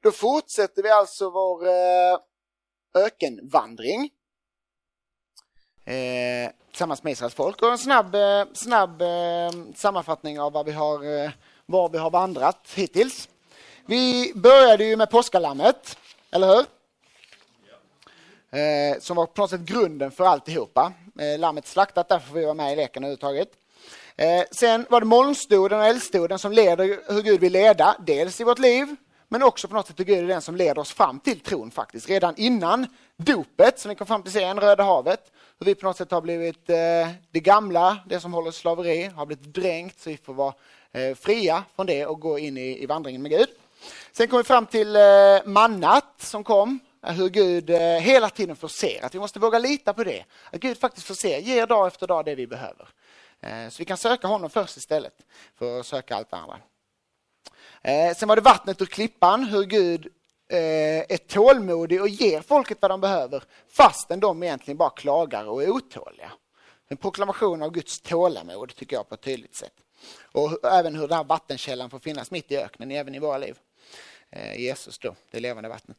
Då fortsätter vi alltså vår eh, ökenvandring eh, tillsammans med Israels folk. Och en snabb, eh, snabb eh, sammanfattning av vad vi har, eh, var vi har vandrat hittills. Vi började ju med påskalammet, eller hur? Eh, som var på något sätt grunden för alltihopa. Eh, lammet slaktat, därför får vi vara med i leken överhuvudtaget. Eh, sen var det molnstoden och eldstoden som leder hur Gud vill leda, dels i vårt liv, men också på något sätt hur Gud är den som leder oss fram till tron faktiskt. Redan innan dopet, som vi kom fram till sen, Röda havet, hur vi på något sätt har blivit eh, det gamla, det som håller slaveri, har blivit dränkt så vi får vara eh, fria från det och gå in i, i vandringen med Gud. Sen kom vi fram till eh, mannat som kom, eh, hur Gud eh, hela tiden förser, att vi måste våga lita på det. Att Gud faktiskt förser, ger dag efter dag det vi behöver. Eh, så vi kan söka honom först istället för att söka allt andra. Eh, sen var det vattnet ur klippan, hur Gud eh, är tålmodig och ger folket vad de behöver fastän de egentligen bara klagar och är otåliga. En proklamation av Guds tålamod tycker jag på ett tydligt sätt. Och även hur den här vattenkällan får finnas mitt i öknen, även i våra liv. Eh, Jesus då, det levande vattnet.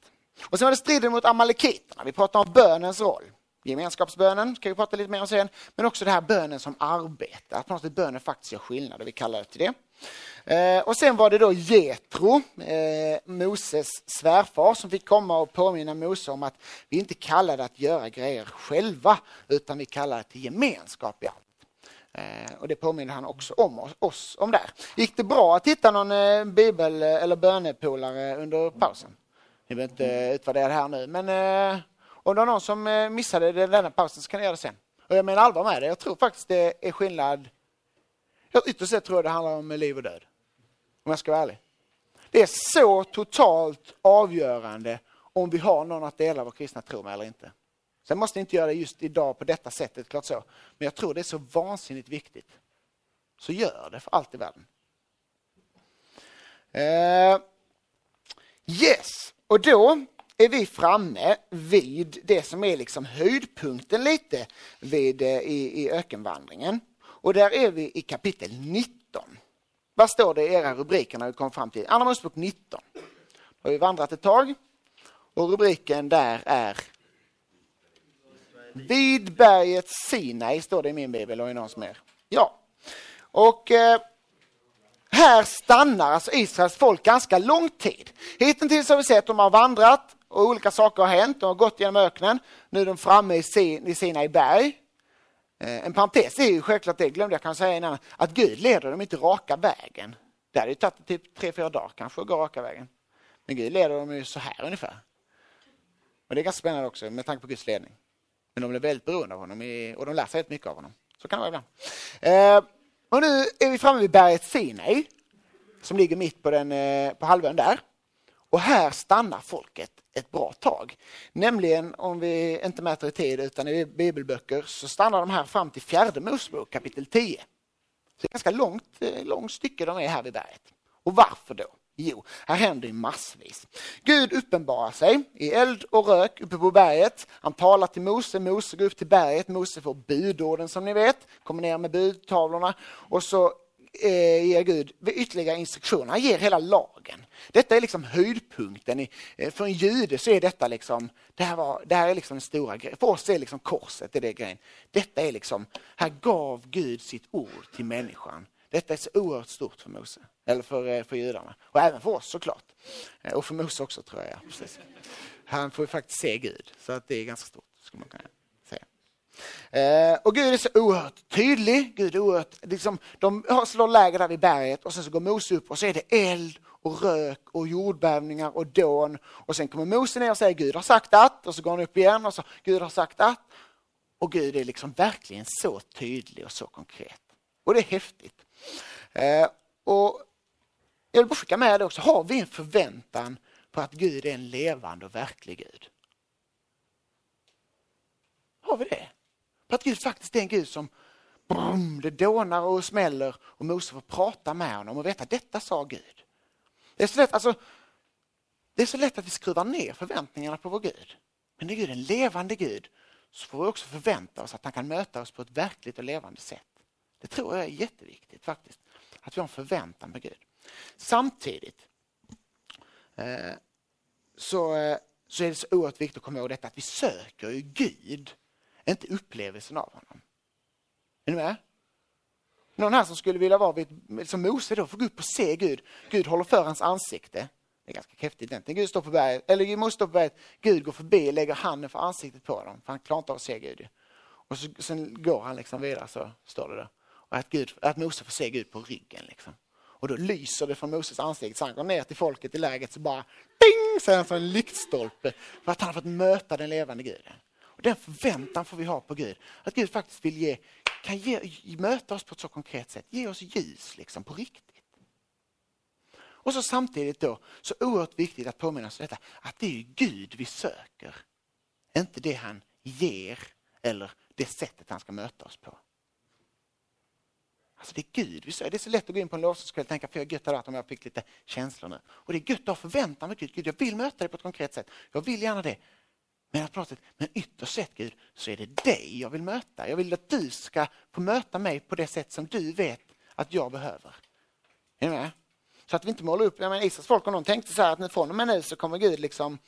Och sen var det striden mot amalekiterna. Vi pratar om bönens roll. Gemenskapsbönen ska vi prata lite mer om sen. Men också det här bönen som arbete. Att på något sätt bönen faktiskt gör skillnad och vi kallar det till det. Eh, och sen var det då Jetro, eh, Moses svärfar, som fick komma och påminna Mose om att vi inte kallade att göra grejer själva, utan vi kallade till gemenskap i allt. Eh, och det påminner han också om oss om där. Gick det bra att hitta någon eh, bibel eh, eller bönepolare under pausen? Ni behöver inte eh, utvärdera det här nu, men om det var någon som missade missade denna pausen så kan ni göra det sen. Och jag menar allvar med det. Jag tror faktiskt det är skillnad. Ytterst sett tror jag det handlar om liv och död. Om jag ska vara ärlig. Det är så totalt avgörande om vi har någon att dela vår kristna tro med eller inte. Sen måste ni inte göra det just idag på detta sättet, klart så. Men jag tror det är så vansinnigt viktigt. Så gör det för allt i världen. Uh, yes, och då är vi framme vid det som är liksom höjdpunkten lite vid, eh, i, i ökenvandringen. Och där är vi i kapitel 19. Vad står det i era rubriker när vi kommer fram till Andra Mosebok 19? Då har vi vandrat ett tag och rubriken där är Vid berget Sinai står det i min bibel och i någons mer. Ja, och eh, här stannar alltså Israels folk ganska lång tid. Hittills har vi sett att de har vandrat och olika saker har hänt. De har gått genom öknen. Nu är de framme i, Sin, i Sinai berg. Eh, en parentes är ju självklart, det glömde jag kan säga innan, att Gud leder dem inte raka vägen. Det hade ju tagit typ tre, fyra dagar kanske att gå raka vägen. Men Gud leder dem ju så här ungefär. Och det är ganska spännande också med tanke på Guds ledning. Men de blir väldigt beroende av honom och de lär sig väldigt mycket av honom. Så kan det vara ibland. Eh, och nu är vi framme vid berget Sinai som ligger mitt på, den, eh, på halvön där. Och här stannar folket ett bra tag. Nämligen om vi inte mäter i tid utan i bibelböcker så stannar de här fram till fjärde Mosebok kapitel 10. Så det är ganska långt, eh, långt stycke de är här vid berget. Och varför då? Jo, här händer massvis. Gud uppenbarar sig i eld och rök uppe på berget. Han talar till Mose, Mose går upp till berget, Mose får budorden som ni vet, kommer ner med budtavlorna och så eh, ger Gud ytterligare instruktioner. Han ger hela lagen. Detta är liksom höjdpunkten. I, eh, för en jude så är detta liksom, det här, var, det här är liksom den stora grejen. För oss är liksom korset, det är det grejen. Detta är liksom, här gav Gud sitt ord till människan. Detta är så oerhört stort för Mose, eller för, eh, för judarna. Och även för oss såklart. Eh, och för Mose också tror jag. Precis. Han får ju faktiskt se Gud, så att det är ganska stort. Skulle man kunna Eh, och Gud är så oerhört tydlig. Gud är oerhört, liksom, de slår läger där vid berget och sen så går Mose upp och så är det eld och rök och jordbävningar och dån. Och sen kommer Mose ner och säger Gud har sagt att och så går han upp igen och så Gud har sagt att. Och Gud är liksom verkligen så tydlig och så konkret. Och det är häftigt. Eh, och jag vill bara skicka med det också, har vi en förväntan på att Gud är en levande och verklig Gud? Har vi det? På att Gud faktiskt är en Gud som brum, det dånar och smäller och Mose får prata med honom och veta detta sa Gud. Det är så lätt, alltså, det är så lätt att vi skruvar ner förväntningarna på vår Gud. Men är Gud en levande Gud så får vi också förvänta oss att han kan möta oss på ett verkligt och levande sätt. Det tror jag är jätteviktigt faktiskt. Att vi har en förväntan på Gud. Samtidigt, eh, så, eh, så är det så oerhört viktigt att komma ihåg detta att vi söker ju Gud, inte upplevelsen av honom. Är ni med? Någon här som skulle vilja vara vid, som Mose då, få gå upp och se Gud. Gud håller för hans ansikte. Det är ganska häftigt egentligen. Gud står på berget, eller Mose står på berget, Gud går förbi och lägger handen för ansiktet på dem, för han klarar inte av att se Gud. Och så, sen går han liksom vidare, så står det där. Och att, Gud, att Mose får se Gud på ryggen. Liksom. Och då lyser det från Moses ansikte, så han går ner till folket i läget så bara ding, så är han som en lyktstolpe för att han har fått möta den levande Guden. Och den förväntan får vi ha på Gud, att Gud faktiskt vill ge, kan ge, möta oss på ett så konkret sätt, ge oss ljus liksom på riktigt. Och så samtidigt då, så oerhört viktigt att påminna oss om detta, att det är Gud vi söker, inte det han ger eller det sättet han ska möta oss på. Alltså det är Gud vi söker. Det är så lätt att gå in på en lovsångskväll och tänka, för jag gött att om jag fick lite känslor nu. Och det är gött att ha förväntan med Gud. Gud, jag vill möta dig på ett konkret sätt. Jag vill gärna det. Men, jag pratar, men ytterst sett Gud, så är det dig jag vill möta. Jag vill att du ska få möta mig på det sätt som du vet att jag behöver. Är ni med? Så att vi inte målar upp, jag menar Israels folk, om de tänkte så här att från och med nu så kommer Gud liksom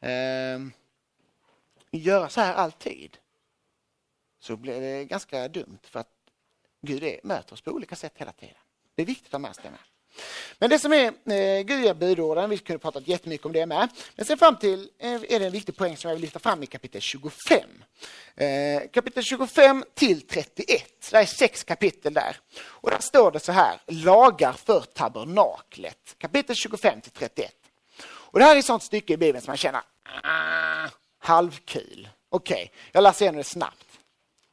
eh, göra så här alltid. Så blir det ganska dumt för att Gud är, möter oss på olika sätt hela tiden. Det är viktigt att ha med sig det med. Men det som är eh, Gud budorden, vi kunde pratat jättemycket om det med. Men sen fram till eh, är det en viktig poäng som jag vill lyfta fram i kapitel 25. Eh, kapitel 25 till 31, det är sex kapitel där. Och där står det så här, lagar för tabernaklet. Kapitel 25 till 31. Och det här är ett sånt stycke i Bibeln som man känner, ah, halvkul. Okej, okay, jag läser igenom det snabbt.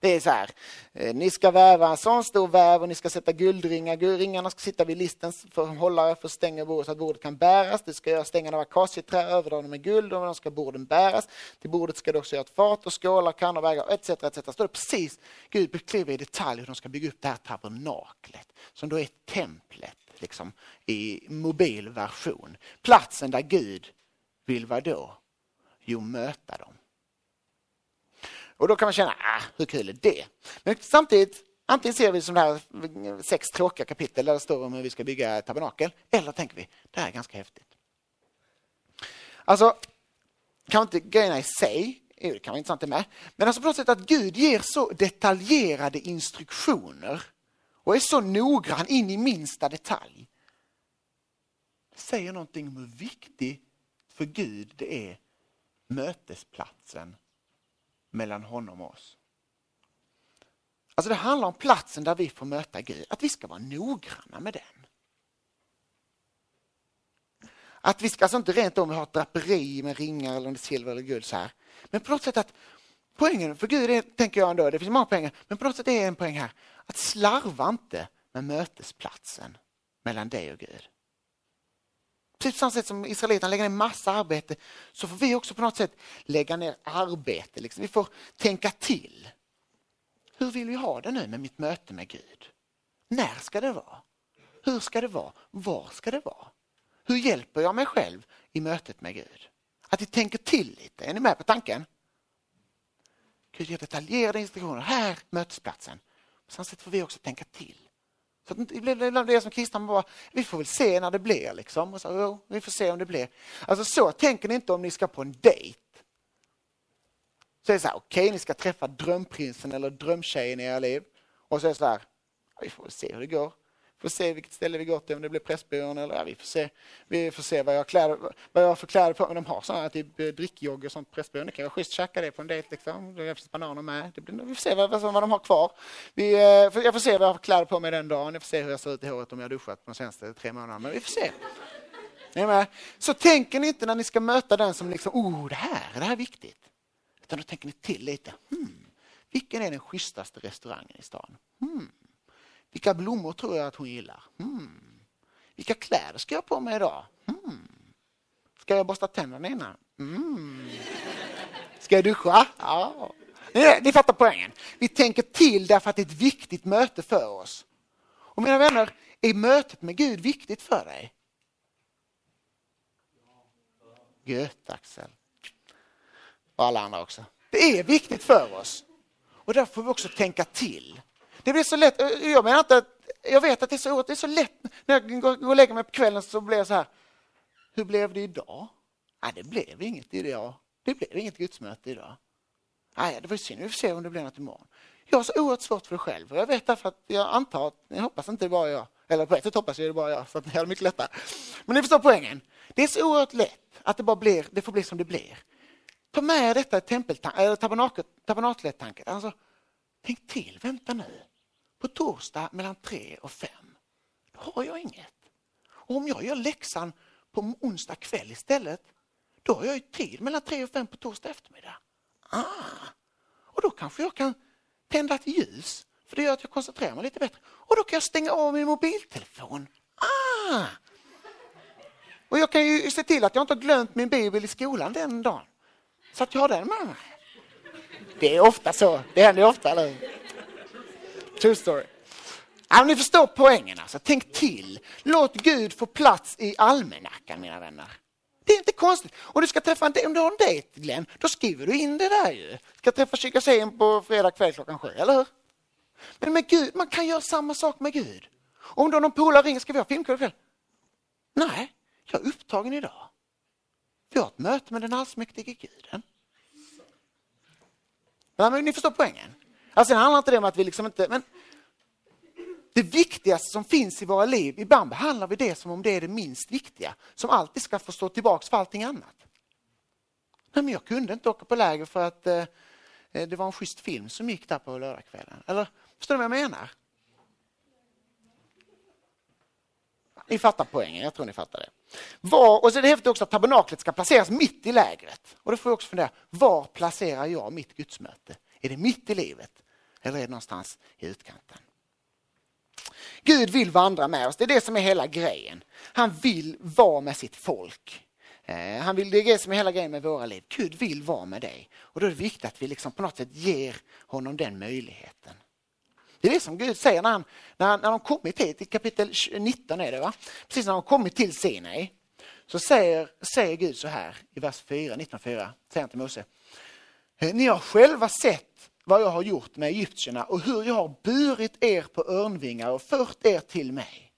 Det är så här, eh, ni ska väva en sån stor väv och ni ska sätta guldringar. Ringarna ska sitta vid listens för hållare för att stänga bordet så att bordet kan bäras. Du ska göra stängerna av akacieträ, överdra dem med guld och då ska borden bäras. Till bordet ska du också göra ett fat och skålar, kannor, vägar etc. etc. Står det precis, Gud beskriver i detalj hur de ska bygga upp det här tabernaklet som då är templet liksom, i mobil version. Platsen där Gud vill vad då? Jo, möta dem. Och då kan man känna, ah, hur kul är det? Men samtidigt, antingen ser vi som det här sex tråkiga kapitel där det står om hur vi ska bygga tabernakel, eller tänker vi, det här är ganska häftigt. Alltså, kanske inte grejerna i sig, det kan vara intressant det med, men alltså på något sätt att Gud ger så detaljerade instruktioner och är så noggrann in i minsta detalj. Det säger någonting om hur viktigt för Gud det är mötesplatsen mellan honom och oss. Alltså det handlar om platsen där vi får möta Gud, att vi ska vara noggranna med den. Att vi ska alltså inte rent om ha ett draperi med ringar eller silver eller guld så här. Men på något sätt att poängen för Gud är, tänker jag ändå, det finns många poänger, men på något sätt är en poäng här, att slarva inte med mötesplatsen mellan dig och Gud. Precis på samma sätt som israeliterna lägger ner massa arbete så får vi också på något sätt lägga ner arbete. Liksom. Vi får tänka till. Hur vill vi ha det nu med mitt möte med Gud? När ska det vara? Hur ska det vara? Var ska det vara? Hur hjälper jag mig själv i mötet med Gud? Att vi tänker till lite. Är ni med på tanken? Gud ger detaljerade instruktioner. Här mötesplatsen. På samma sätt får vi också tänka till. Så ibland blir det som kristna, man bara, vi får väl se när det blir. Liksom. Och så, oh, vi får se om det blir. Alltså så tänker ni inte om ni ska på en dejt. Så är det så här, okej okay, ni ska träffa drömprinsen eller drömtjejen i era liv. Och så är det så här, vi får väl se hur det går får se vilket ställe vi går till, om det blir Pressbyrån eller ja, vi får se. Vi får se vad jag, kläder, vad jag har för kläder på mig. De har sådana typ eh, drickjogg och sånt på Pressbyrån. Det kan vara schysst att käka det på en dejt. Liksom. Det finns bananer med. Det blir, vi får se vad, vad, vad de har kvar. Vi, eh, jag får se vad jag har för kläder på mig den dagen. Jag får se hur jag ser ut i håret om jag har duschat de senaste tre månaderna. Men vi får se. Så tänker ni inte när ni ska möta den som liksom, oh det här, det här är viktigt. Utan då tänker ni till lite. Hmm, vilken är den schysstaste restaurangen i stan? Hmm. Vilka blommor tror jag att hon gillar? Hmm. Vilka kläder ska jag ha på mig idag? Hmm. Ska jag borsta tänderna innan? Mm. Ska jag duscha? Ja. Ni, ni fattar poängen. Vi tänker till därför att det är ett viktigt möte för oss. Och mina vänner, är mötet med Gud viktigt för dig? Gött Axel. Och alla andra också. Det är viktigt för oss. Och därför får vi också tänka till. Det blir så lätt, eh, jag menar inte att, jag vet att det är så, det är så lätt när jag går och lägger mig på kvällen så blir jag så här, hur blev det idag? Nej, det blev inget idag. Det blev inget gudsmöte idag. Nej, det var synd. Vi får se om det blir något imorgon. Jag har så oerhört svårt för det själv. Och jag vet därför att jag antar att, jag hoppas inte det bara jag. Eller på ett sätt hoppas jag det bara jag, så att ni har det mycket lättare. Men ni förstår poängen. Det är så oerhört lätt att det bara blir, det får bli som det blir. Ta med detta tabernaklet-tanken. Alltså, tänk till, vänta nu. På torsdag mellan tre och fem, då har jag inget. Och om jag gör läxan på onsdag kväll istället, då har jag ju tid mellan tre och fem på torsdag eftermiddag. Ah, och då kanske jag kan tända ett ljus, för det gör att jag koncentrerar mig lite bättre. Och då kan jag stänga av min mobiltelefon. Ah! Och jag kan ju se till att jag inte har glömt min bibel i skolan den dagen. Så att jag har den med mig. Det är ofta så. Det händer ofta, eller True story. Ja, ni förstår poängen alltså. Tänk till. Låt Gud få plats i almanackan mina vänner. Det är inte konstigt. Om du ska träffa en, om du har en dejt Glenn, då skriver du in det där ju. Ska träffa Kyrkaseum på fredag kväll klockan sju, eller hur? Men med Gud, man kan göra samma sak med Gud. Om då någon polare ringer, ska vi ha filmkväll ikväll? Nej, jag är upptagen idag. Vi har ett möte med den allsmäktige guden. Men ni förstår poängen? Alltså det handlar inte om att vi liksom inte, men det viktigaste som finns i våra liv, ibland behandlar vi det som om det är det minst viktiga, som alltid ska få stå tillbaks för allting annat. Nej, men jag kunde inte åka på läger för att eh, eh, det var en schysst film som gick där på lördagskvällen. Eller förstår du vad jag menar? Ni fattar poängen, jag tror ni fattar det. Var, och så är det häftigt också att tabernaklet ska placeras mitt i lägret. Och då får jag också fundera, var placerar jag mitt gudsmöte? Är det mitt i livet eller är det någonstans i utkanten? Gud vill vandra med oss, det är det som är hela grejen. Han vill vara med sitt folk. Eh, han vill, det är det som är hela grejen med våra liv. Gud vill vara med dig. Och då är det viktigt att vi liksom på något sätt ger honom den möjligheten. Det är det som Gud säger när, han, när, han, när de kommit hit, i kapitel 19 är det va? Precis när de kommit till Sinai, så säger, säger Gud så här i vers 4, 19.4, säger han till Mose. Eh, ni har själva sett vad jag har gjort med egyptierna och hur jag har burit er på örnvingar och fört er till mig.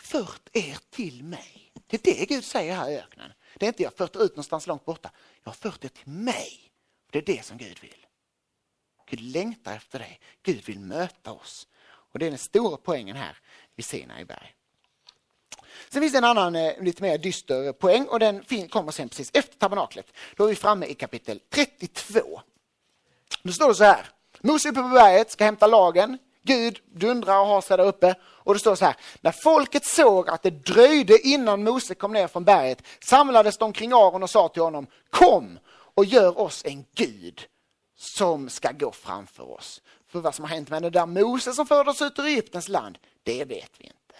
Fört er till mig. Det är det Gud säger här i öknen. Det är inte jag har fört ut någonstans långt borta. Jag har fört er till mig. Det är det som Gud vill. Gud längtar efter dig. Gud vill möta oss. Och det är den stora poängen här vid Sinai berg. Sen finns det en annan eh, lite mer dyster poäng och den kommer sen precis efter tabernaklet. Då är vi framme i kapitel 32. Nu står det så här. Mose uppe på berget ska hämta lagen. Gud dundrar och har sig där uppe. Och det står så här. När folket såg att det dröjde innan Mose kom ner från berget samlades de kring Aron och sa till honom Kom och gör oss en Gud som ska gå framför oss. För vad som har hänt med den där Mose som förde oss ut ur Egyptens land, det vet vi inte.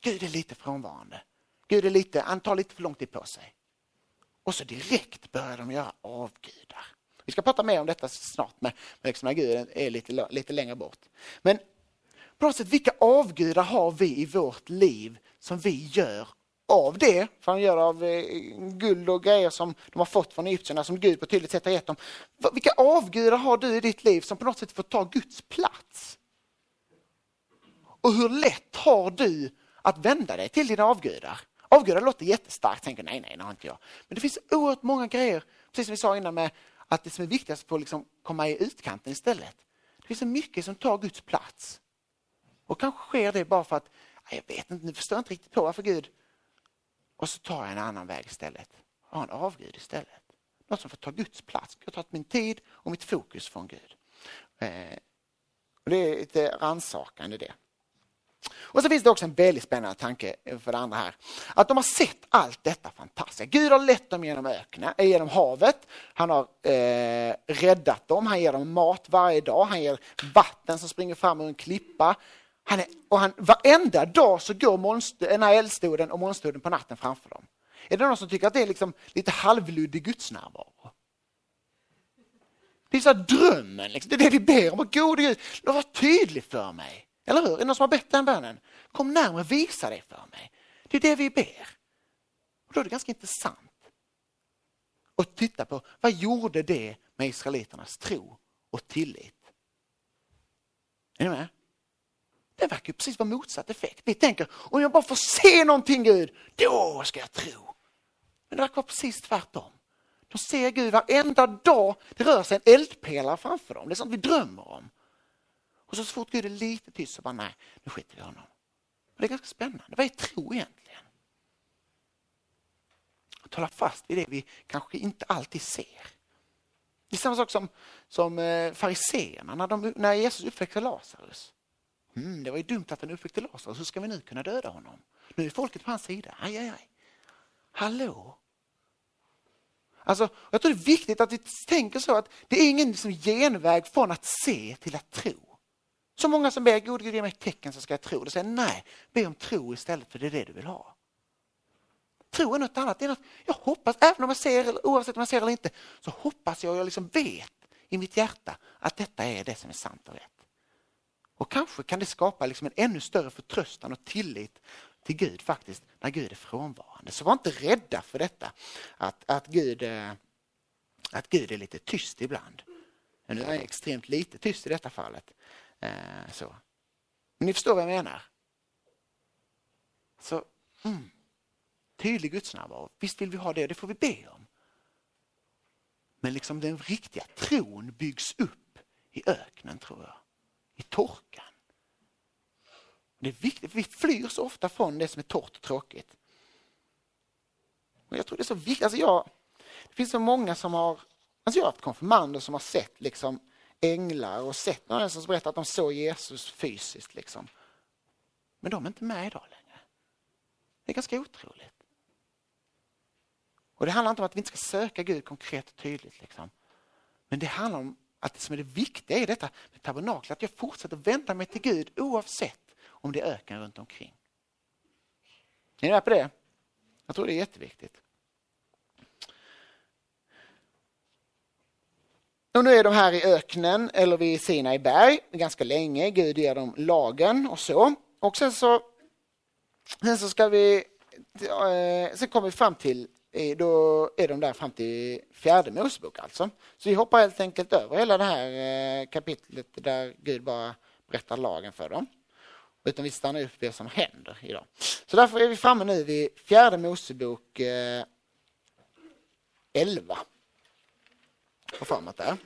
Gud är lite frånvarande. Gud är lite, han tar lite för lång tid på sig. Och så direkt börjar de göra avgudar. Vi ska prata mer om detta snart med, med liksom när Gud är lite, lite längre bort. Men på något sätt, vilka avgudar har vi i vårt liv som vi gör av det, för han gör av eh, guld och grejer som de har fått från egyptierna som Gud på ett tydligt sätt har gett dem. Vilka avgudar har du i ditt liv som på något sätt får ta Guds plats? Och hur lätt har du att vända dig till dina avgudar? Avgudar låter jättestarkt, tänker nej, nej, det har inte jag. Men det finns oerhört många grejer, precis som vi sa innan med att det som är viktigast får liksom komma i utkanten istället. Det finns så mycket som tar Guds plats. Och kanske sker det bara för att, jag vet inte, nu förstår jag inte riktigt på varför Gud och så tar jag en annan väg istället. Jag har en avgud istället. Något som får ta Guds plats. Jag har tagit min tid och mitt fokus från Gud. Eh, och det är lite rannsakande det. Och så finns det också en väldigt spännande tanke för det andra här. Att de har sett allt detta fantastiska. Gud har lett dem genom öknen, eh, genom havet. Han har eh, räddat dem. Han ger dem mat varje dag. Han ger vatten som springer fram ur en klippa. Han är, och han, varenda dag så går monster, den här eldstoden och molnstoden på natten framför dem. Är det någon som tycker att det är liksom lite halvluddig gudsnärvaro? Det är så drömmen, liksom. det är det vi ber om. Gode Gud, var tydlig för mig. Eller hur? Är det någon som har bett den bönen? Kom närmare, visa dig för mig. Det är det vi ber. Och då är det ganska intressant att titta på vad gjorde det med israeliternas tro och tillit? Är ni med? Det verkar ju precis vara motsatt effekt. Vi tänker, om jag bara får se någonting Gud, då ska jag tro. Men det verkar vara precis tvärtom. De ser Gud varenda dag. Det rör sig en eldpelare framför dem. Det är sånt vi drömmer om. Och så, så fort Gud är lite tyst så bara, nej, nu skiter vi i honom. Och det är ganska spännande. Vad är tro egentligen? Att hålla fast vid det vi kanske inte alltid ser. Det är samma sak som, som eh, fariseerna när, när Jesus uppväckte Lazarus. Mm, det var ju dumt att han uppväckte Lazarus, hur ska vi nu kunna döda honom? Nu är folket på hans sida. Aj, aj, aj. Hallå? Alltså, jag tror det är viktigt att vi tänker så att det är ingen liksom genväg från att se till att tro. Så många som ber Gud, Gud ge mig ett tecken så ska jag tro. Då säger nej, be om tro istället för det är det du vill ha. Tro är något annat. Det är något, jag hoppas, även om jag ser, oavsett om jag ser eller inte, så hoppas jag och jag liksom vet i mitt hjärta att detta är det som är sant och rätt. Och kanske kan det skapa liksom en ännu större förtröstan och tillit till Gud faktiskt när Gud är frånvarande. Så var inte rädda för detta, att, att, Gud, eh, att Gud är lite tyst ibland. Nu är han extremt lite tyst i detta fallet. Eh, så. Men ni förstår vad jag menar? Så, mm, tydlig gudsnärvaro, visst vill vi ha det, det får vi be om. Men liksom den riktiga tron byggs upp i öknen tror jag. I torkan. Det är viktigt, för vi flyr så ofta från det som är torrt och tråkigt. Och jag tror det är så viktigt. Alltså jag, det finns så många som har, alltså jag har haft konfirmander som har sett liksom änglar och sett någon som berättar att de såg Jesus fysiskt. Liksom. Men de är inte med idag längre. Det är ganska otroligt. Och Det handlar inte om att vi inte ska söka Gud konkret och tydligt. Liksom. Men det handlar om att det som är det viktiga i detta med tabernaklet, att jag fortsätter vända mig till Gud oavsett om det är öken runt omkring. Är ni med på det? Jag tror det är jätteviktigt. Och nu är de här i öknen eller vid Sinai berg ganska länge. Gud ger dem lagen och så. Och sen så, sen så ska vi, eh, sen kommer vi fram till, eh, då är de där fram till fjärde Mosebok alltså. Så vi hoppar helt enkelt över hela det här eh, kapitlet där Gud bara berättar lagen för dem. Utan vi stannar upp det som händer idag. Så därför är vi framme nu vid fjärde Mosebok eh, 11. På framåt där.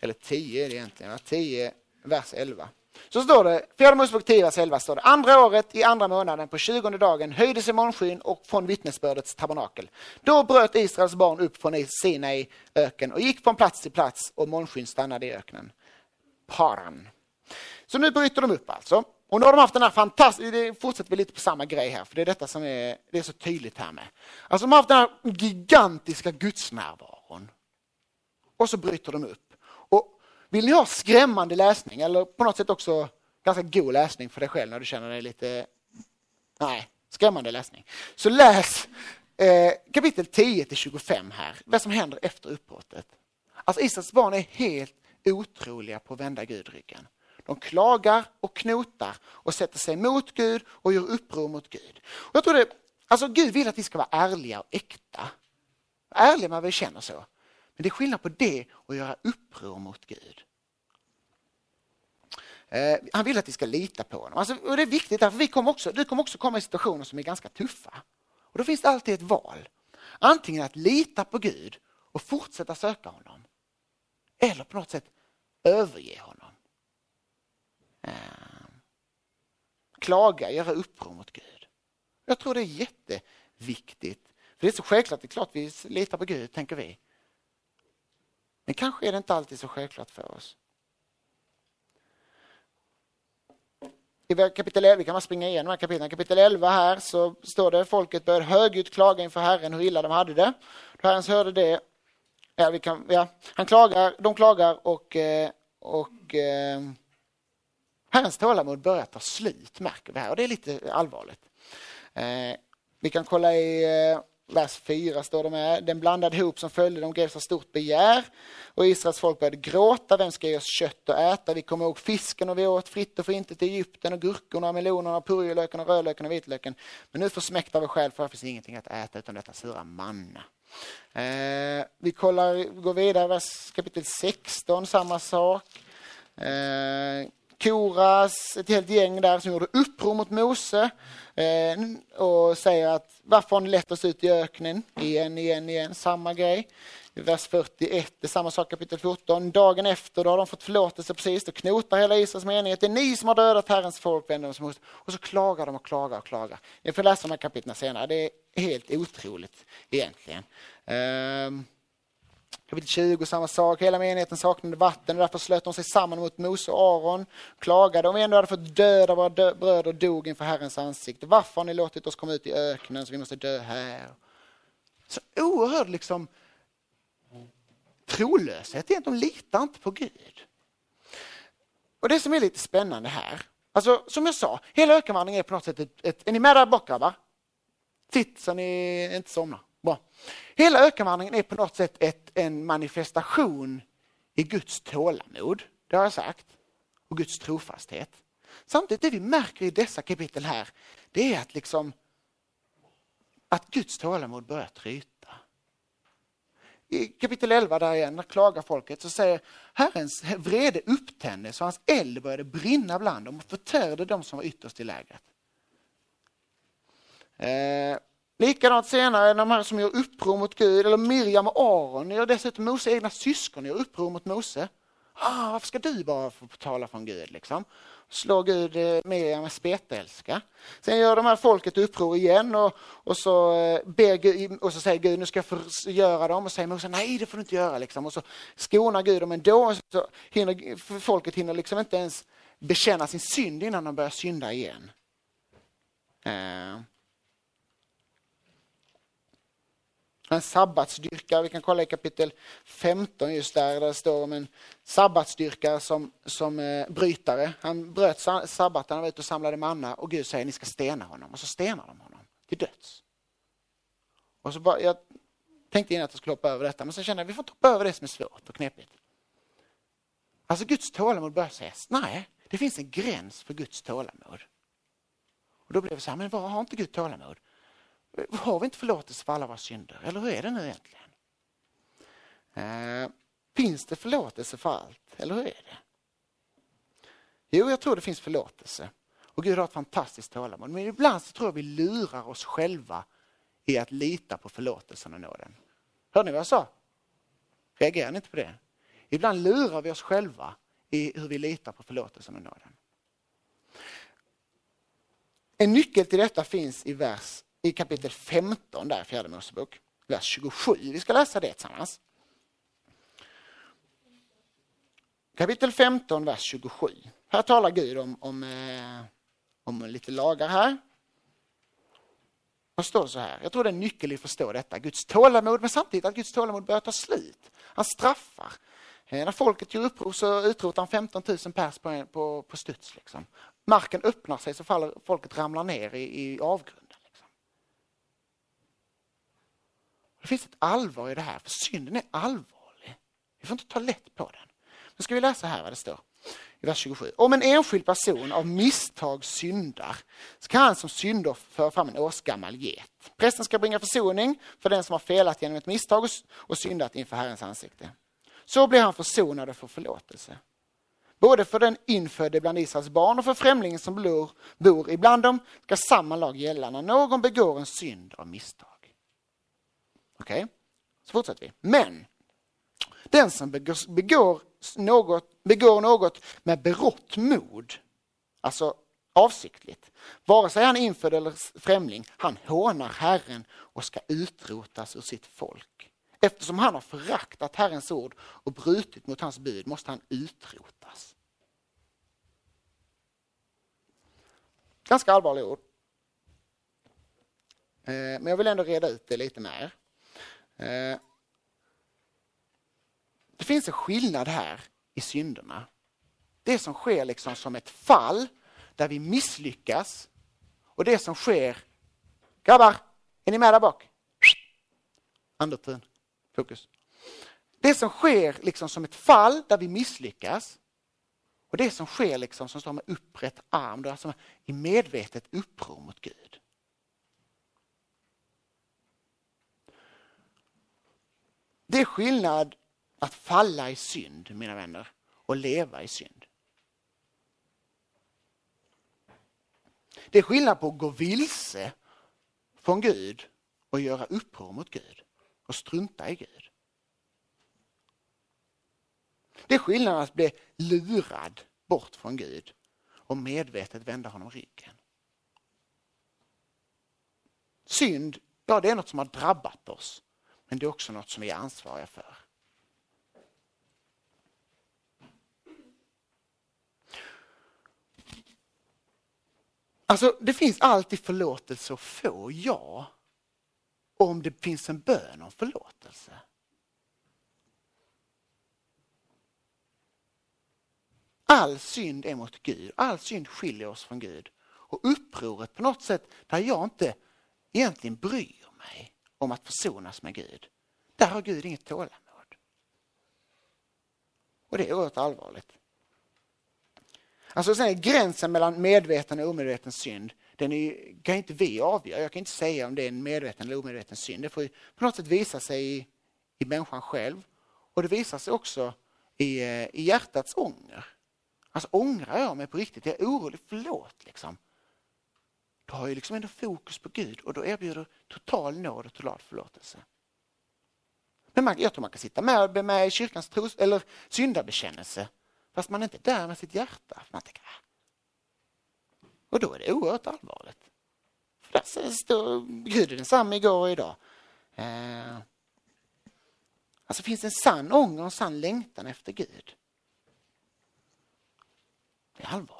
Eller 10 är det egentligen, 10 vers 11. Så står det, fjärde Mosebok 10, vers 11 står det, andra året i andra månaden på tjugonde dagen höjde sig månskyn och från vittnesbördets tabernakel. Då bröt Israels barn upp från Sinai öken och gick från plats till plats och månskyn stannade i öknen. Paran. Så nu bryter de upp alltså. Och nu har de haft den här fantastiska, det fortsätter vi lite på samma grej här, för det är detta som är, det är så tydligt här med. Alltså de har haft den här gigantiska gudsnärvaron. Och så bryter de upp. Och vill ni ha skrämmande läsning, eller på något sätt också ganska god läsning för dig själv när du känner dig lite, nej, skrämmande läsning. Så läs eh, kapitel 10 till 25 här, vad som händer efter uppbrottet. Alltså Israels barn är helt otroliga på att vända Gud ryggen. De klagar och knotar och sätter sig mot Gud och gör uppror mot Gud. Och jag tror det, alltså Gud vill att vi ska vara ärliga och äkta. Ärliga när vi känner så. Men det är skillnad på det och göra uppror mot Gud. Eh, han vill att vi ska lita på honom. Alltså, och det är viktigt, för vi kommer också, du kommer också komma i situationer som är ganska tuffa. Och Då finns det alltid ett val. Antingen att lita på Gud och fortsätta söka honom. Eller på något sätt överge honom. Eh, klaga, göra uppror mot Gud. Jag tror det är jätteviktigt. För Det är så självklart, det är klart vi litar på Gud, tänker vi. Men kanske är det inte alltid så självklart för oss. I kapitel 11, kan man springa igenom kapitlen. Kapitel 11 här så står det folket började högljutt klaga inför Herren hur illa de hade det. Då Herren hörde det, ja, vi kan, ja, han klagar, de klagar och, eh, och eh, Herrens tålamod börjar ta slut, märker vi här, och det är lite allvarligt. Eh, vi kan kolla i eh, vers 4, står det med. Den blandade hop som följde dem greps av stort begär och Israels folk började gråta. Vem ska ge oss kött att äta? Vi kommer ihåg fisken och vi åt fritt och flintigt i Egypten och gurkorna, melonerna, purjolöken och rödlöken och vitlöken. Men nu försmäktar vi själv för det finns ingenting att äta utan detta sura manna. Eh, vi kollar, går vidare, vers kapitel 16, samma sak. Eh, Koras, ett helt gäng där som gjorde uppror mot Mose eh, och säger att varför har ni lett oss ut i öknen? Igen, igen, igen, samma grej. I vers 41, det är samma sak kapitel 14. Dagen efter då har de fått förlåtelse precis, då knotar hela Israels menighet. Det är ni som har dödat Herrens folk, vänder de Och så klagar de och klagar och klagar. Ni får läsa de här kapitlen senare, det är helt otroligt egentligen. Um, Kapitel 20, samma sak. Hela menigheten saknade vatten och därför slöt de sig samman mot Mose och Aron. Klagade om vi ändå hade fått döda våra dö bröder dog inför Herrens ansikte. Varför har ni låtit oss komma ut i öknen så vi måste dö här? Så oerhörd liksom trolöshet. De litar inte på Gud. Och det som är lite spännande här, alltså som jag sa, hela ökenvandringen är på något sätt ett, ett är ni med där bak grabbar? Sitt så ni inte somnar. Bra. Hela ökenvandringen är på något sätt ett, en manifestation i Guds tålamod, det har jag sagt, och Guds trofasthet. Samtidigt det vi märker i dessa kapitel här, det är att liksom att Guds tålamod börjar tryta. I kapitel 11 där igen, när klagar folket, så säger Herrens vrede upptändes och hans eld började brinna bland dem och förtärde dem som var ytterst i lägret. Eh, Likadant senare, de här som gör uppror mot Gud, eller Miriam och Aron gör dessutom Mose egna syskon gör uppror mot Mose. Ah, varför ska du bara få tala från Gud? Liksom? Slår Gud eh, Miriam med spetälska. Sen gör de här folket uppror igen och, och, så eh, ber Gud, och så säger Gud nu ska jag förgöra dem och säger Mose nej det får du inte göra. Liksom. Och så skonar Gud dem ändå. Och så hinner, folket hinner liksom inte ens bekänna sin synd innan de börjar synda igen. Uh. En sabbatsdyrkare, vi kan kolla i kapitel 15 just där, där det står om en sabbatsdyrkare som, som eh, brytare. Han bröt sabbaten, han var ute och samlade manna och Gud säger ni ska stena honom. Och så stenar de honom till döds. Och så bara, jag tänkte innan att jag skulle hoppa över detta, men så kände jag att vi får inte hoppa över det som är svårt och knepigt. Alltså Guds tålamod börjar säga, nej, det finns en gräns för Guds tålamod. Och då blev det så här, men vad har inte Gud tålamod? Har vi inte förlåtelse för alla våra synder? Eller hur är det nu egentligen? Eh, finns det förlåtelse för allt? Eller hur är det? Jo, jag tror det finns förlåtelse. Och Gud har ett fantastiskt tålamod. Men ibland så tror jag vi lurar oss själva i att lita på förlåtelsen och nåden. Hörde ni vad jag sa? Reagerar ni inte på det? Ibland lurar vi oss själva i hur vi litar på förlåtelsen och nåden. En nyckel till detta finns i vers i kapitel 15 där, fjärde Mosebok, vers 27. Vi ska läsa det tillsammans. Kapitel 15, vers 27. Här talar Gud om, om, eh, om lite lagar här. Och står så här, jag tror det är en nyckel i att förstå detta, Guds tålamod, men samtidigt att Guds tålamod börjar ta slut. Han straffar. Eh, när folket gör uppror så utrotar han 15 000 pers på, på, på studs. Liksom. Marken öppnar sig så faller folket ramlar ner i, i avgrunden. Det finns ett allvar i det här, för synden är allvarlig. Vi får inte ta lätt på den. Nu ska vi läsa här vad det står i vers 27. Om en enskild person av misstag syndar så kan han som syndoffer föra fram en årsgammal get. Prästen ska bringa försoning för den som har felat genom ett misstag och syndat inför Herrens ansikte. Så blir han försonad och får förlåtelse. Både för den infödde bland Israels barn och för främlingen som bor, bor ibland dem ska samma lag gälla när någon begår en synd av misstag. Okej, okay? så fortsätter vi. Men den som begår, begår, något, begår något med berått mod, alltså avsiktligt, vare sig han är infödd eller främling, han hånar Herren och ska utrotas ur sitt folk. Eftersom han har föraktat Herrens ord och brutit mot hans bud måste han utrotas. Ganska allvarliga ord. Eh, men jag vill ändå reda ut det lite mer. Eh, det finns en skillnad här i synderna. Det som sker liksom som ett fall där vi misslyckas och det som sker, grabbar, är ni med där bak? Andetun, fokus. Det som sker liksom som ett fall där vi misslyckas och det som sker liksom som står med upprätt arm, alltså i medvetet uppror mot Gud. Det är skillnad att falla i synd, mina vänner, och leva i synd. Det är skillnad på att gå vilse från Gud och göra uppror mot Gud och strunta i Gud. Det är skillnad att bli lurad bort från Gud och medvetet vända honom ryggen. Synd, ja det är något som har drabbat oss. Men det är också något som vi är ansvariga för. Alltså det finns alltid förlåtelse att få, ja. Om det finns en bön om förlåtelse. All synd är mot Gud, all synd skiljer oss från Gud. Och upproret på något sätt där jag inte egentligen bryr mig om att försonas med Gud. Där har Gud inget tålamod. Och det är oerhört allvarligt. Alltså sen gränsen mellan medveten och omedveten synd, den är, kan inte vi avgöra. Jag kan inte säga om det är en medveten eller omedveten synd. Det får på något sätt visa sig i, i människan själv. Och det visar sig också i, eh, i hjärtats ånger. Alltså ångrar jag mig på riktigt, jag är orolig, förlåt liksom. Då har jag liksom ändå fokus på Gud och då erbjuder total nåd och total förlåtelse. Men man, jag tror man kan sitta med, med i kyrkans tros, eller syndabekännelse fast man är inte där med sitt hjärta. Man tänker, ah. Och då är det oerhört allvarligt. För där står Gud är densamma igår och idag. Eh, alltså finns det en sann ånger och en sann längtan efter Gud. Det är allvarligt.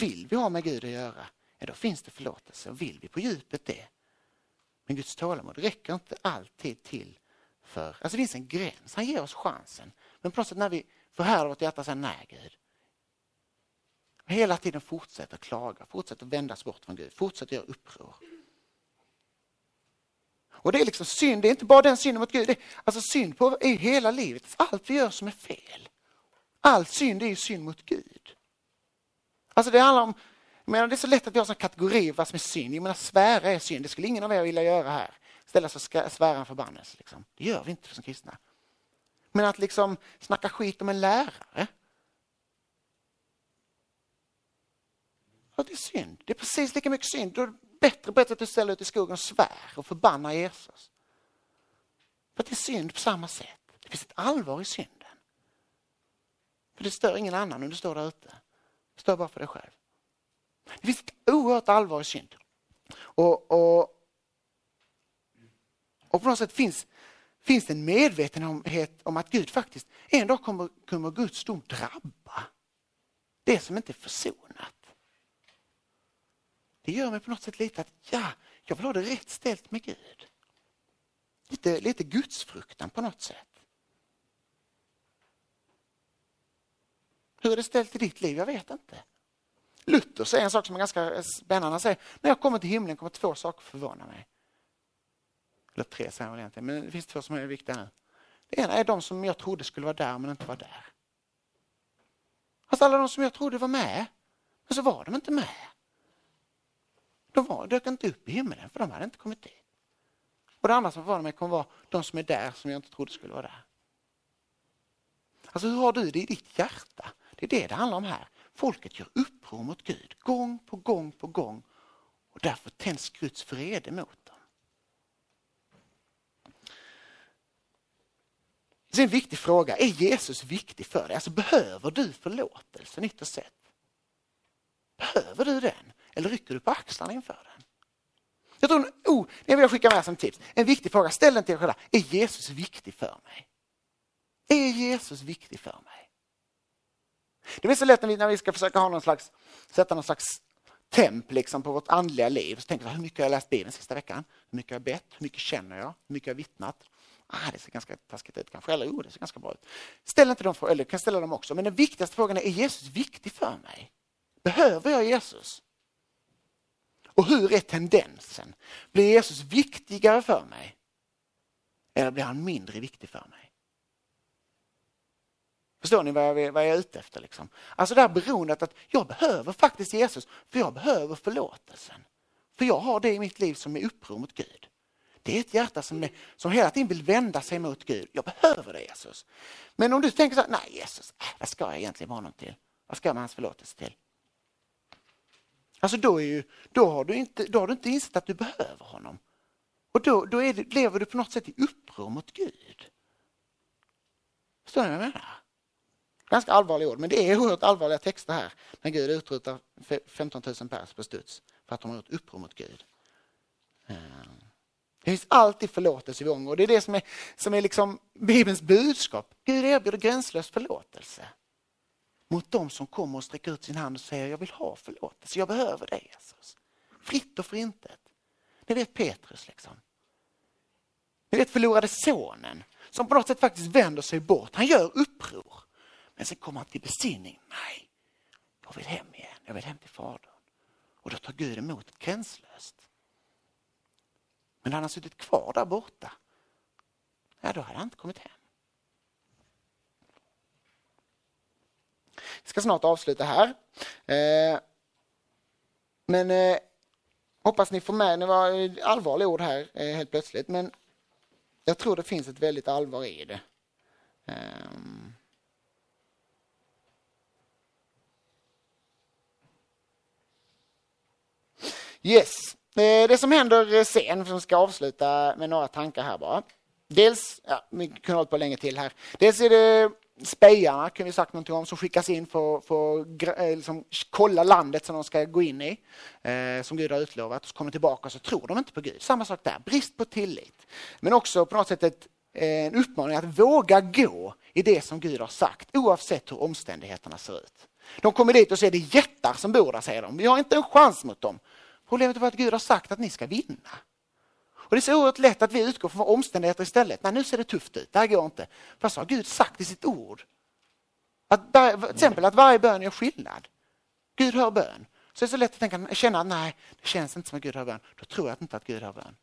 Vill vi ha med Gud att göra, ja, då finns det förlåtelse. Och vill vi på djupet det, men Guds tålamod räcker inte alltid till för... Alltså det finns en gräns, han ger oss chansen. Men på något sätt när vi förhärdar vårt hjärta säger nej Gud. Hela tiden fortsätter klaga, fortsätter vändas bort från Gud, fortsätter göra uppror. Och det är liksom synd, det är inte bara den synden mot Gud, det är, alltså synd på är hela livet, allt vi gör som är fel. All synd är ju synd mot Gud. Alltså det handlar om, jag menar, det är så lätt att vi har en kategori vad som är synd. Jag menar svära är synd, det skulle ingen av er vilja göra här. Ställa sig och svära en förbannelse. Liksom. Det gör vi inte som kristna. Men att liksom snacka skit om en lärare. Ja, det är synd. Det är precis lika mycket synd. Då är det bättre, bättre att du ställer ut i skogen och svär och förbannar Jesus. För det är synd på samma sätt. Det finns ett allvar i synden. För det stör ingen annan om du står där ute. Stör bara för dig själv. Det finns ett oerhört allvar i synd. Och, och, och på något sätt finns finns det en medvetenhet om att Gud faktiskt en dag kommer, kommer Guds dom drabba det som inte är försonat. Det gör mig på något sätt lite att ja, jag vill ha det rätt ställt med Gud. Lite, lite gudsfruktan på något sätt. Hur är det ställt i ditt liv? Jag vet inte. Luther säger en sak som är ganska spännande. Han säger, när jag kommer till himlen kommer två saker förvåna mig. Eller tre säger han egentligen, men det finns två som är viktiga nu. Det ena är de som jag trodde skulle vara där men inte var där. Alltså alla de som jag trodde var med, men så var de inte med. De var, dök inte upp i himlen för de hade inte kommit dit. Och det andra som förvånar mig kommer vara de som är där som jag inte trodde skulle vara där. Alltså hur har du det i ditt hjärta? Det är det det handlar om här. Folket gör uppror mot Gud gång på gång på gång och därför tänds Guds vrede mot dem. Så en viktig fråga, är Jesus viktig för dig? Alltså behöver du förlåtelsen ytterst sett? Behöver du den? Eller rycker du på axlarna inför den? Jag tror, oh, det vill jag skicka med som tips. En viktig fråga, ställ den till dig själv. Är Jesus viktig för mig? Är Jesus viktig för mig? Det blir så lätt när vi, när vi ska försöka ha någon slags, sätta någon slags temp liksom på vårt andliga liv. Så tänker vi, hur mycket har jag läst Bibeln sista veckan? Hur mycket har jag bett? Hur mycket känner jag? Hur mycket har jag vittnat? ah, det ser ganska taskigt ut kanske, eller jo, det ser ganska bra ut. Ställ inte de frågorna, eller kan ställa dem också, men den viktigaste frågan är, är Jesus viktig för mig? Behöver jag Jesus? Och hur är tendensen? Blir Jesus viktigare för mig? Eller blir han mindre viktig för mig? Förstår ni vad jag, vad jag är ute efter? Liksom? Alltså det här beroendet att jag behöver faktiskt Jesus, för jag behöver förlåtelsen. För jag har det i mitt liv som är uppror mot Gud. Det är ett hjärta som, är, som hela tiden vill vända sig mot Gud. Jag behöver det Jesus. Men om du tänker så här, nej Jesus, äh, vad ska jag egentligen med honom till? Vad ska jag med hans förlåtelse till? Alltså då, är ju, då, har du inte, då har du inte insett att du behöver honom. Och då, då det, lever du på något sätt i uppror mot Gud. Förstår ni vad jag menar? Ganska allvarliga ord, men det är oerhört allvarliga texter här när Gud utrotar 15 000 pers på studs för att de har gjort uppror mot Gud. Ehm. Det finns alltid förlåtelse igång och det är det som är, som är liksom Bibelns budskap. Gud erbjuder gränslös förlåtelse mot dem som kommer och sträcker ut sin hand och säger jag vill ha förlåtelse, jag behöver dig Jesus. Fritt och förintet. Ni vet Petrus liksom. Ni vet förlorade sonen som på något sätt faktiskt vänder sig bort. Han gör uppror. Men sen kommer han till besinning. Nej, jag vill hem igen. Jag vill hem till Fadern. Och då tar Gud emot gränslöst. Men hade han suttit kvar där borta, ja, då hade han inte kommit hem. Vi ska snart avsluta här. Eh, men eh, hoppas ni får med, det var eh, allvarliga ord här helt plötsligt, men jag tror det finns ett väldigt allvar i det. Um. Yes, eh, det som händer eh, sen, som ska avsluta med några tankar här bara. Dels, ja, vi kunde hållit på länge till här. Dels är det spejarna, kan vi sagt någonting om, som skickas in för att eh, liksom, kolla landet som de ska gå in i, eh, som Gud har utlovat. Och så kommer tillbaka och så tror de inte på Gud. Samma sak där, brist på tillit. Men också på något sätt ett, en uppmaning att våga gå i det som Gud har sagt, oavsett hur omständigheterna ser ut. De kommer dit och ser det jättar som bor där, säger de. Vi har inte en chans mot dem. Problemet är att Gud har sagt att ni ska vinna. Och Det är så oerhört lätt att vi utgår från omständigheter istället. Nej, nu ser det tufft ut, det här går inte. Fast har Gud sagt i sitt ord? Att, till exempel att varje bön gör skillnad. Gud hör bön. Så det är så lätt att tänka, känna att nej, det känns inte som att Gud hör bön. Då tror jag inte att Gud hör bön.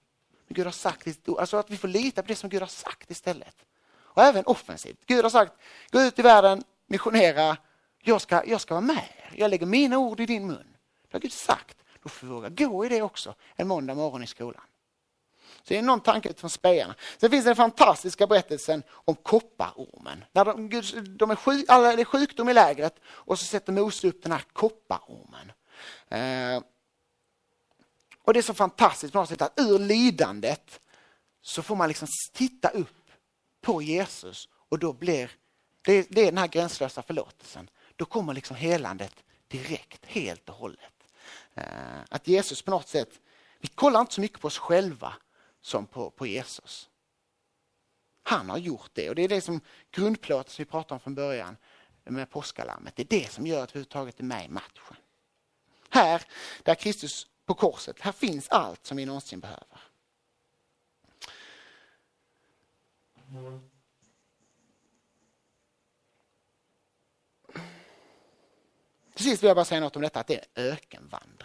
Men Gud har sagt i sitt ord, alltså att vi får lita på det som Gud har sagt istället. Och även offensivt. Gud har sagt, gå ut i världen, missionera, jag ska, jag ska vara med Jag lägger mina ord i din mun. Det har Gud sagt. Då får vi våga gå i det också en måndag morgon i skolan. Så det är någon tanke från spejarna. Sen finns den fantastiska berättelsen om kopparormen. När de, de är sjuk, alla, det är sjukdom i lägret och så sätter Mose upp den här kopparormen. Eh, och det är så fantastiskt på något sätt att ur lidandet så får man liksom titta upp på Jesus och då blir det, det är den här gränslösa förlåtelsen. Då kommer liksom helandet direkt, helt och hållet. Eh, att Jesus på något sätt, vi kollar inte så mycket på oss själva som på, på Jesus. Han har gjort det och det är det som grundplåten som vi pratade om från början med påskalammet. Det är det som gör att vi överhuvudtaget är med i matchen. Här, där Kristus på korset, här finns allt som vi någonsin behöver. Till sist vill jag bara säga något om detta att det är ökenvandring.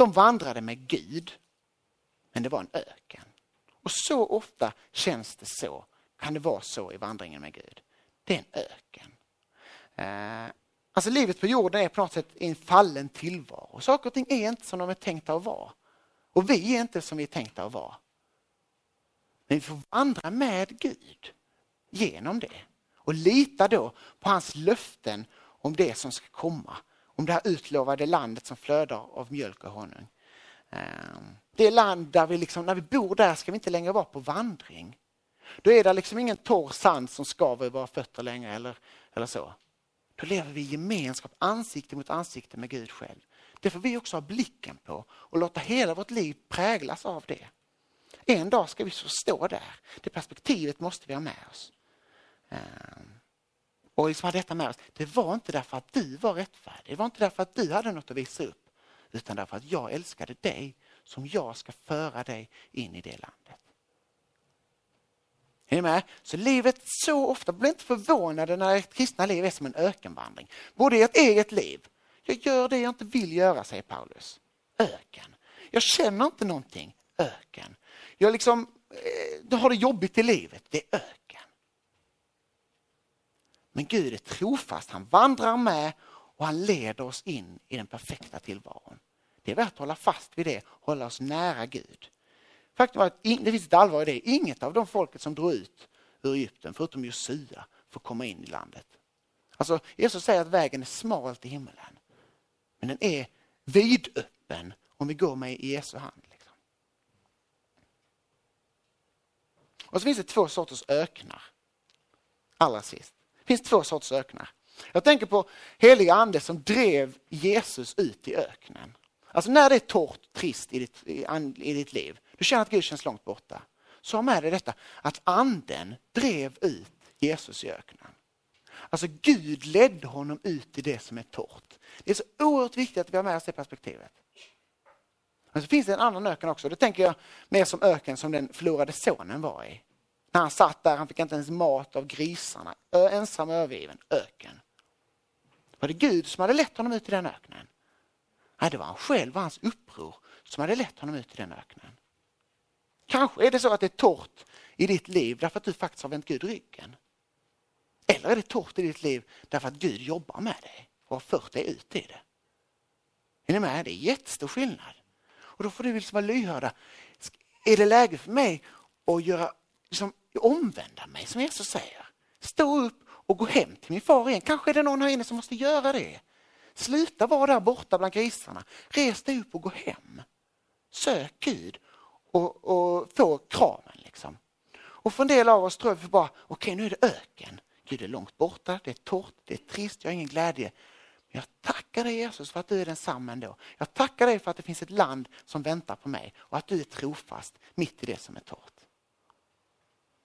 De vandrade med Gud, men det var en öken. Och så ofta känns det så, kan det vara så i vandringen med Gud. Det är en öken. Eh, alltså livet på jorden är på något sätt en fallen tillvaro. Saker och ting är inte som de är tänkta att vara. Och vi är inte som vi är tänkta att vara. Men vi får vandra med Gud genom det och lita då på hans löften om det som ska komma. Om det här utlovade landet som flödar av mjölk och honung. Ehm, det land där vi liksom, när vi bor där ska vi inte längre vara på vandring. Då är det liksom ingen torr sand som skaver i våra fötter längre eller, eller så. Då lever vi i gemenskap, ansikte mot ansikte med Gud själv. Det får vi också ha blicken på och låta hela vårt liv präglas av det. En dag ska vi få stå där. Det perspektivet måste vi ha med oss. Ehm, och liksom ha detta med oss. Det var inte därför att du var rättfärdig. Det var inte därför att du hade något att visa upp utan därför att jag älskade dig som jag ska föra dig in i det landet. Är ni med? Så livet så ofta, bli inte förvånade när ett kristna liv är som en ökenvandring. Både i ert eget liv, jag gör det jag inte vill göra, säger Paulus. Öken. Jag känner inte någonting, öken. Jag liksom, eh, har det jobbigt i livet, det är öken. Men Gud är trofast, han vandrar med och han leder oss in i den perfekta tillvaron. Det är värt att hålla fast vid det, hålla oss nära Gud. Faktum är att det finns ett allvar i det. Inget av de folket som drog ut ur Egypten, förutom Josua, får komma in i landet. Alltså, Jesus säger att vägen är smal till himmelen. Men den är vidöppen om vi går med i Jesu hand. Liksom. Och så finns det två sorters öknar. Allra sist. Det finns två sorters öknar. Jag tänker på heliga ande som drev Jesus ut i öknen. Alltså när det är torrt, trist i ditt, i, i ditt liv, du känner att Gud känns långt borta. Så ha med dig detta att anden drev ut Jesus i öknen. Alltså Gud ledde honom ut i det som är torrt. Det är så oerhört viktigt att vi har med oss det perspektivet. Men så finns det en annan öken också. Då tänker jag mer som öken som den förlorade sonen var i. När han satt där, han fick inte ens mat av grisarna. ensam och övergiven, öken. Var det Gud som hade lett honom ut i den öknen? Nej, det var han själv och hans uppror som hade lett honom ut i den öknen. Kanske är det så att det är torrt i ditt liv därför att du faktiskt har vänt Gud ryggen. Eller är det torrt i ditt liv därför att Gud jobbar med dig och har fört dig ut i det. Är ni med? Det är jättestor skillnad. Och då får du liksom vara lyhörda. Är det läge för mig att göra, liksom, omvända mig som Jesus säger? Stå upp och gå hem till min far igen. Kanske är det någon här inne som måste göra det. Sluta vara där borta bland grisarna. Res dig upp och gå hem. Sök Gud och, och få kramen. Liksom. Och för en del av oss tror vi bara, okej okay, nu är det öken. Gud är långt borta, det är torrt, det är trist, jag har ingen glädje. Men jag tackar dig Jesus för att du är densamma ändå. Jag tackar dig för att det finns ett land som väntar på mig och att du är trofast mitt i det som är torrt.